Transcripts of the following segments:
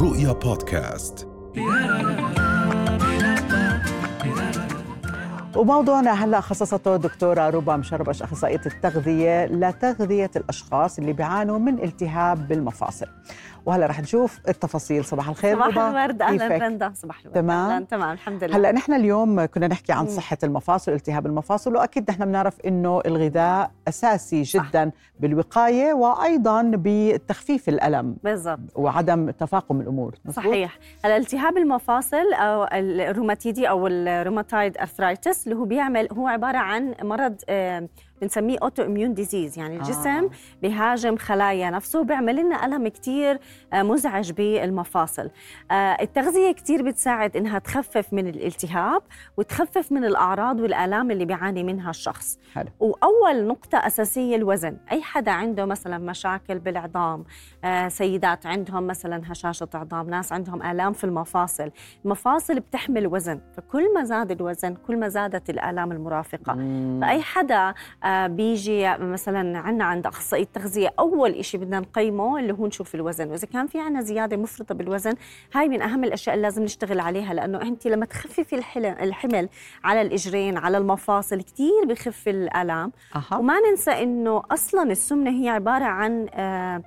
رؤيا بودكاست. وموضوعنا هلا خصصته الدكتورة ربا مشربش أخصائية التغذية لتغذية الأشخاص اللي بيعانوا من التهاب بالمفاصل. وهلا رح نشوف التفاصيل. صباح الخير صباح الورد. أهلا؟ برندا صباح الورد. تمام؟ أهلاً، تمام. الحمد لله. هلا نحن اليوم كنا نحكي عن صحة المفاصل والتهاب المفاصل وأكيد نحن بنعرف إنه الغذاء أساسي صح. جدا بالوقاية وأيضا بتخفيف الألم بالضبط. وعدم تفاقم الأمور. مزبوط؟ صحيح. هلا التهاب المفاصل أو الروماتيدي أو ال rheumatoid arthritis اللي هو بيعمل هو عبارة عن مرض آه، بنسميه autoimmune disease يعني الجسم آه. بيهاجم خلايا نفسه وبيعمل لنا ألم كثير مزعج بالمفاصل آه، التغذية كثير بتساعد إنها تخفف من الالتهاب وتخفف من الأعراض والآلام اللي بيعاني منها الشخص حلو. وأول نقطة أساسية الوزن أي حدا عنده مثلا مشاكل بالعظام آه، سيدات عندهم مثلا هشاشة عظام ناس عندهم آلام في المفاصل المفاصل بتحمل وزن فكل ما زاد الوزن كل ما زادت الآلام المرافقة مم. فأي حدا آه، بيجي مثلا عنا عند أخصائي التغذية أول شيء بدنا نقيمه اللي هو نشوف الوزن وإذا كان في عنا زيادة مفرطة بالوزن هاي من أهم الأشياء اللي لازم نشتغل عليها لأنه أنت لما تخففي الحمل على الإجرين على المفاصل كثير بخف الآلام أها. وما ننسى إنه أصلا السمنة هي عبارة عن آه، آه،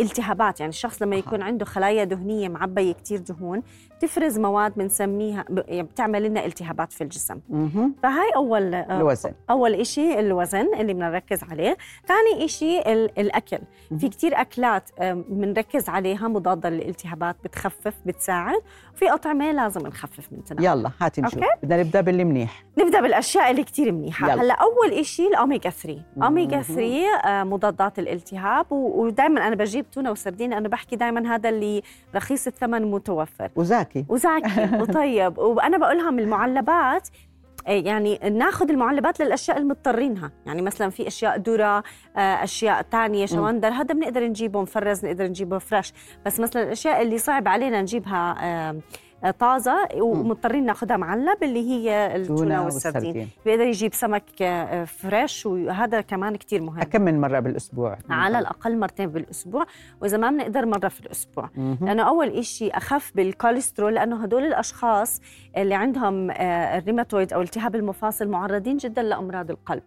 التهابات. يعني الشخص لما يكون عنده خلايا دهنية معبية كثير دهون تفرز مواد بنسميها يعني بتعمل لنا التهابات في الجسم. مهم. فهاي أول آه، الوزن. أول إشي الوزن اللي بدنا نركز عليه. ثاني إشي ال- الأكل. مهم. في كتير أكلات آم، بنركز عليها مضادة للالتهابات بتخفف بتساعد. وفي أطعمة لازم نخفف من تناولها يلا هاتي نشوف. بدنا نبدأ باللي منيح. نبدأ بالأشياء اللي كتير منيحة. يلا. هلأ أول إشي الاوميجا 3 مهم. اوميجا 3 آه، مضادات الالتهاب ودائما أنا بجيب تونة وسردين أنا بحكي دائما هذا اللي رخيص الثمن متوفر. وزاكي. وزاكي وطيب. وأنا بقولها من المعلبات إيه يعني ناخذ المعلبات للأشياء اللي مضطرينها يعني مثلا في أشياء ذرة آه، أشياء تانية شواندر هذا بنقدر نجيبه مفرز نقدر نجيبه فريش بس مثلا الأشياء اللي صعب علينا نجيبها آه، آه، طازة ومضطرين ناخذها معلب اللي هي التونة والسردين. بيقدر يجيب سمك آه، فريش وهذا كمان كتير مهم. كم من مرة بالأسبوع؟ على الأقل مرتين بالأسبوع وإذا ما بنقدر مرة في الأسبوع. مهم. لأنه أول إشي أخف بالكوليسترول لأنه هدول الأشخاص اللي عندهم آه، الريماتويد أو التهاب المفاصل معرضين جدا لأمراض القلب.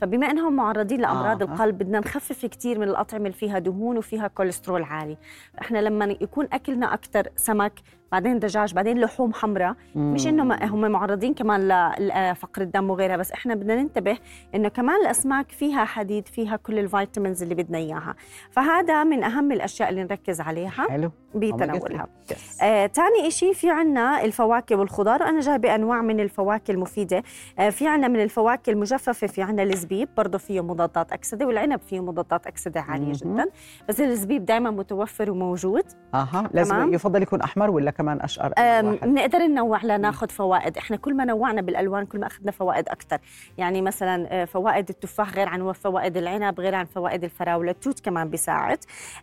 فبما أنهم معرضين لأمراض آه. آه. القلب بدنا نخفف كتير من الأطعمة اللي فيها دهون وفيها كوليسترول عالي إحنا لما يكون أكلنا أكثر سمك بعدين دجاج بعدين لحوم حمراء مش انه هم معرضين كمان لفقر الدم وغيرها بس إحنا بدنا ننتبه إنه كمان الأسماك فيها حديد فيها كل ال vitamins اللي بدنا إياها فهذا من أهم الأشياء اللي نركز عليها حلو بتناولها yes. آه، تاني إشي في عنا الفواكه والخضار أنا جايبة أنواع من الفواكه المفيدة. آه، في عنا من الفواكه المجففة في عنا الزبيب برضه فيه مضادات أكسدة والعنب فيه مضادات أكسدة عالية. جدا. بس الزبيب دائما متوفر وموجود. أها لازم تمام. يفضل يكون أحمر ولا كمان أشقر؟ أم، واحد؟ نقدر ننوع لناخذ فوائد. إحنا كل ما نوعنا بالألوان كل ما أخذنا فوائد أكثر يعني مثلا آه، فوائد التفاح غير عن فوائد العنب غير عن فوائد الفراولة. التوت كمان بيساعد.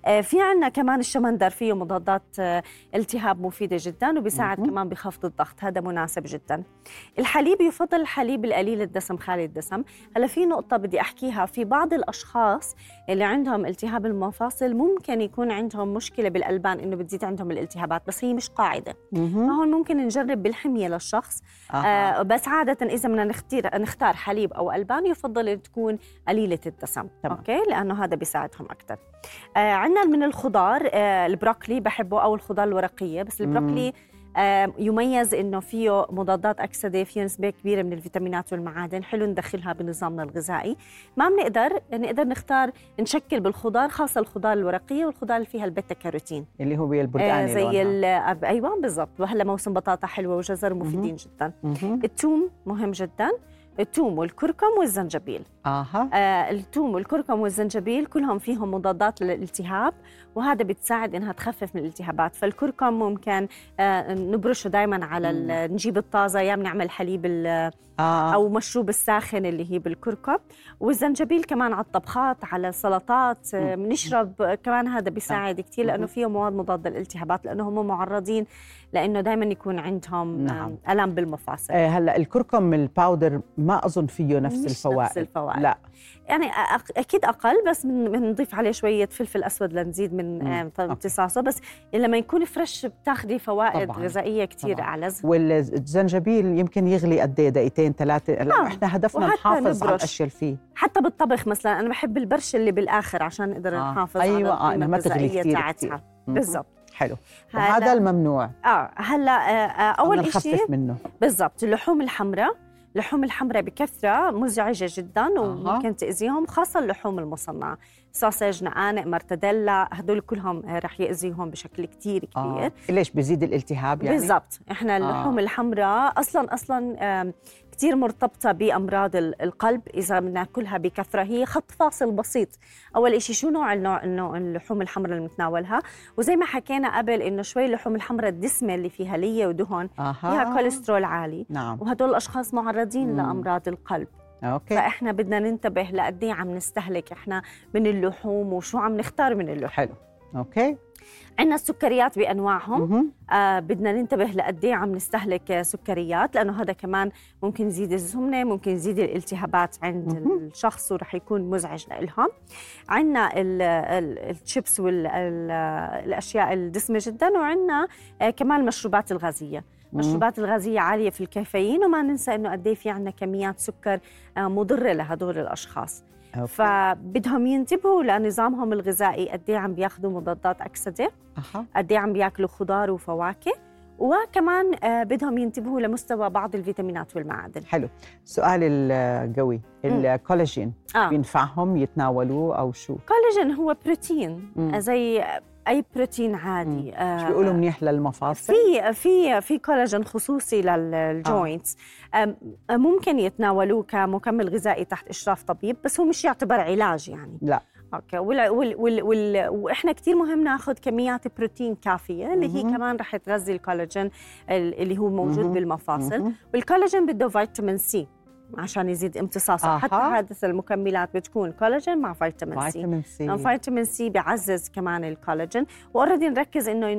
آه، في عنا كمان الشمندر فيه مضادات التهاب مفيدة جدا وبيساعد. كمان بخفض الضغط. هذا مناسب جدا. الحليب يفضل الحليب القليل الدسم خالي الدسم. هلا في نقطة بدي أحكيها. في بعض الأشخاص اللي عندهم التهاب المفاصل ممكن يكون عندهم مشكلة بالألبان إنه بتزيد عندهم الالتهابات بس هي مش قاعدة. مهم. فهون ممكن نجرب بالحمية للشخص. أها. آه بس عادة إذا بدنا نختار نختار حليب أو ألبان يفضل تكون قليلة الدسم. تمام. أوكي؟ لأنه هذا بيساعدهم أكثر آه عندنا من الخضار آه البروكلي بحبه أو الخضار الورقية بس البروكلي آه يميز إنه فيه مضادات اكسده فيه نسبه كبيرة من الفيتامينات والمعادن حلو ندخلها بنظامنا الغذائي. ما بنقدر نقدر نختار نشكل بالخضار خاصة الخضار الورقية والخضار اللي فيها ال beta carotene. اللي هو آه البرتقاني زي لونها. ال- أيوه بالضبط. وهلا موسم بطاطا حلوة وجزر مفيدين جدا. مهم. الثوم مهم جدا. الثوم والكركم والزنجبيل. آها. آه الثوم والكركم والزنجبيل كلهم فيهم مضادات للالتهاب وهذا بتساعد إنها تخفف من الالتهابات. فالكركم ممكن آه نبرشه دائما على نجيب الطازة يا بنعمل حليب آه. أو مشروب الساخن اللي هي بالكركم. والزنجبيل كمان على الطبخات على السلطات آه، بنشرب آه، كمان هذا بيساعد كثير لأنه فيه مواد مضاده للالتهابات لأنه هم معرضين لأنه دائما يكون عندهم نعم. آه، ألم بالمفاصل. آه، هلأ الكركم ال powder ما أظن فيه نفس مش الفوائد نفس الفوائد. لا يعني أكيد أقل بس بنضيف عليه شوية فلفل أسود لنزيد من. آه،. امتصاصه بس لما يكون فريش بتاخدي فوائد طبعاً. غذائية كثير. اعلى والزنجبيل يمكن يغلي قد إيه دقيقتين ثلاثة لا آه، إحنا هدفنا نحافظ على. الأشياء اللي فيه حتى بالطبخ مثلا أنا بحب البرش اللي بالآخر عشان نقدر آه. نحافظ أيوة، على آه، القيمة إنها ما تغلي كتير تاعتها. بالضبط حلو هذا الممنوع آه هلأ آه، آه، أول شيء نخفف منه بالضبط اللحوم الحمراء اللحوم الحمراء بكثرة مزعجة جدا وممكن تأذيهم خاصة اللحوم المصنعة. سوسج نقانق مرتديلا هدول كلهم آه، رح يأذيهم بشكل كتير كبير. آه. ليش بيزيد الالتهاب يعني؟ بالضبط. إحنا اللحوم آه. الحمراء أصلا أصلا كتير مرتبطة بأمراض ال- القلب. إذا بناكلها بكثرة هي خط فاصل بسيط. أول إشي شو نوع النوع النوع اللحوم الحمراء اللي بنتناولها؟ وزي ما حكينا قبل إنه شوي اللحوم الحمراء الدسمة اللي فيها لية ودهن أها. فيها كوليسترول عالي. نعم. وهدول الأشخاص معرضين مم. لأمراض القلب. أوكي. فإحنا بدنا ننتبه لقد إيه عم نستهلك إحنا من اللحوم وشو عم نختار من اللحوم. حلو. أوكي. عندنا السكريات بأنواعهم. آه بدنا ننتبه لقد إيه عم نستهلك سكريات لأنه هذا كمان ممكن يزيد السمنه ممكن يزيد الالتهابات عند مهم. الشخص ورح يكون مزعج لهم عندنا الشيبس والاشياء الدسمة جدا وعندنا آه كمان المشروبات الغازية. المشروبات الغازية عالية في الكافيين وما ننسى إنه قد إيه في عندنا كميات سكر آه، مضرة لهدول الأشخاص أوكي. فبدهم ينتبهوا لنظامهم الغذائي قد إيه عم بياخذوا مضادات أكسدة قد إيه عم بياكلوا خضار وفواكه وكمان آه، بدهم ينتبهوا لمستوى بعض الفيتامينات والمعادن. حلو. السؤال القوي الكولاجين آه. بينفعهم يتناولوه أو شو؟ كولاجين هو بروتين مم. آه، زي أي بروتين عادي. مش بيقولوا منيح للمفاصل؟ في في في كولاجين خصوصي لل joints ممكن يتناولوه كمكمل غذائي تحت إشراف طبيب بس هو مش يعتبر علاج يعني. لا. أوكي. وال وال وال وال وإحنا كثير مهم ناخذ كميات بروتين كافية اللي هي. كمان رح تغذي الكولاجين ال- اللي هو موجود. بالمفاصل. والكولاجين بده فيتامين سي عشان يزيد امتصاصه. أها. حتى هاي المكملات بتكون كولاجين مع فيتامين سي فيتامين سي فيتامين سي بيعزز كمان الكولاجين و already نركز إنه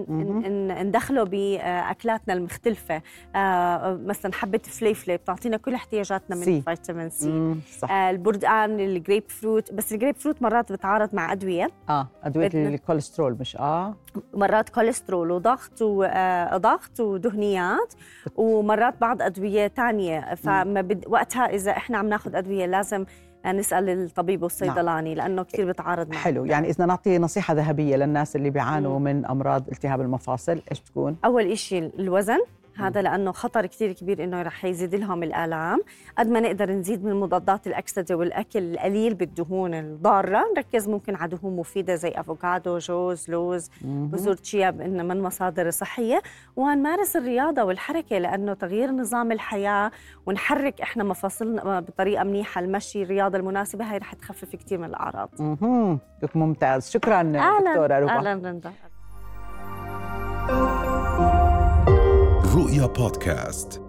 ندخله بأكلاتنا المختلفة. آه، مثلا حبة فليفلة بتعطينا كل احتياجاتنا من سي. فيتامين سي مم، صح. آه، البردقان الجريب فروت بس الجريب فروت مرات بتعارض مع أدوية. آه أدوية بدنا- الكوليسترول مش آه. مرات كوليسترول وضغط وضغط ودهنيات. ومرات بعض أدوية تانية. فما بد... وقتها إذا إحنا عم ناخذ أدوية لازم نسأل الطبيب والصيدلاني لأنه كثير بتعارض مع حلو يعني إذا نعطي نصيحة ذهبية للناس اللي بيعانوا. من أمراض التهاب المفاصل إيش بتكون أول شيء الوزن. هذا لأنه خطر كثير كبير إنه رح يزيد لهم الآلام. قد ما نقدر نزيد من مضادات الاكسده والأكل القليل بالدهون الضارة. نركز ممكن على دهون مفيدة زي أفوكادو جوز لوز. بذور تشيا من مصادر صحيه ونمارس الرياضة والحركة لأنه تغيير نظام الحياة ونحرك إحنا مفاصلنا بطريقة منيحة. المشي الرياضة المناسبة هاي رح تخفف كثير من الأعراض. مهم. ممتاز. شكرا دكتورة ربا أهلا رندا. رؤيا بودكاست.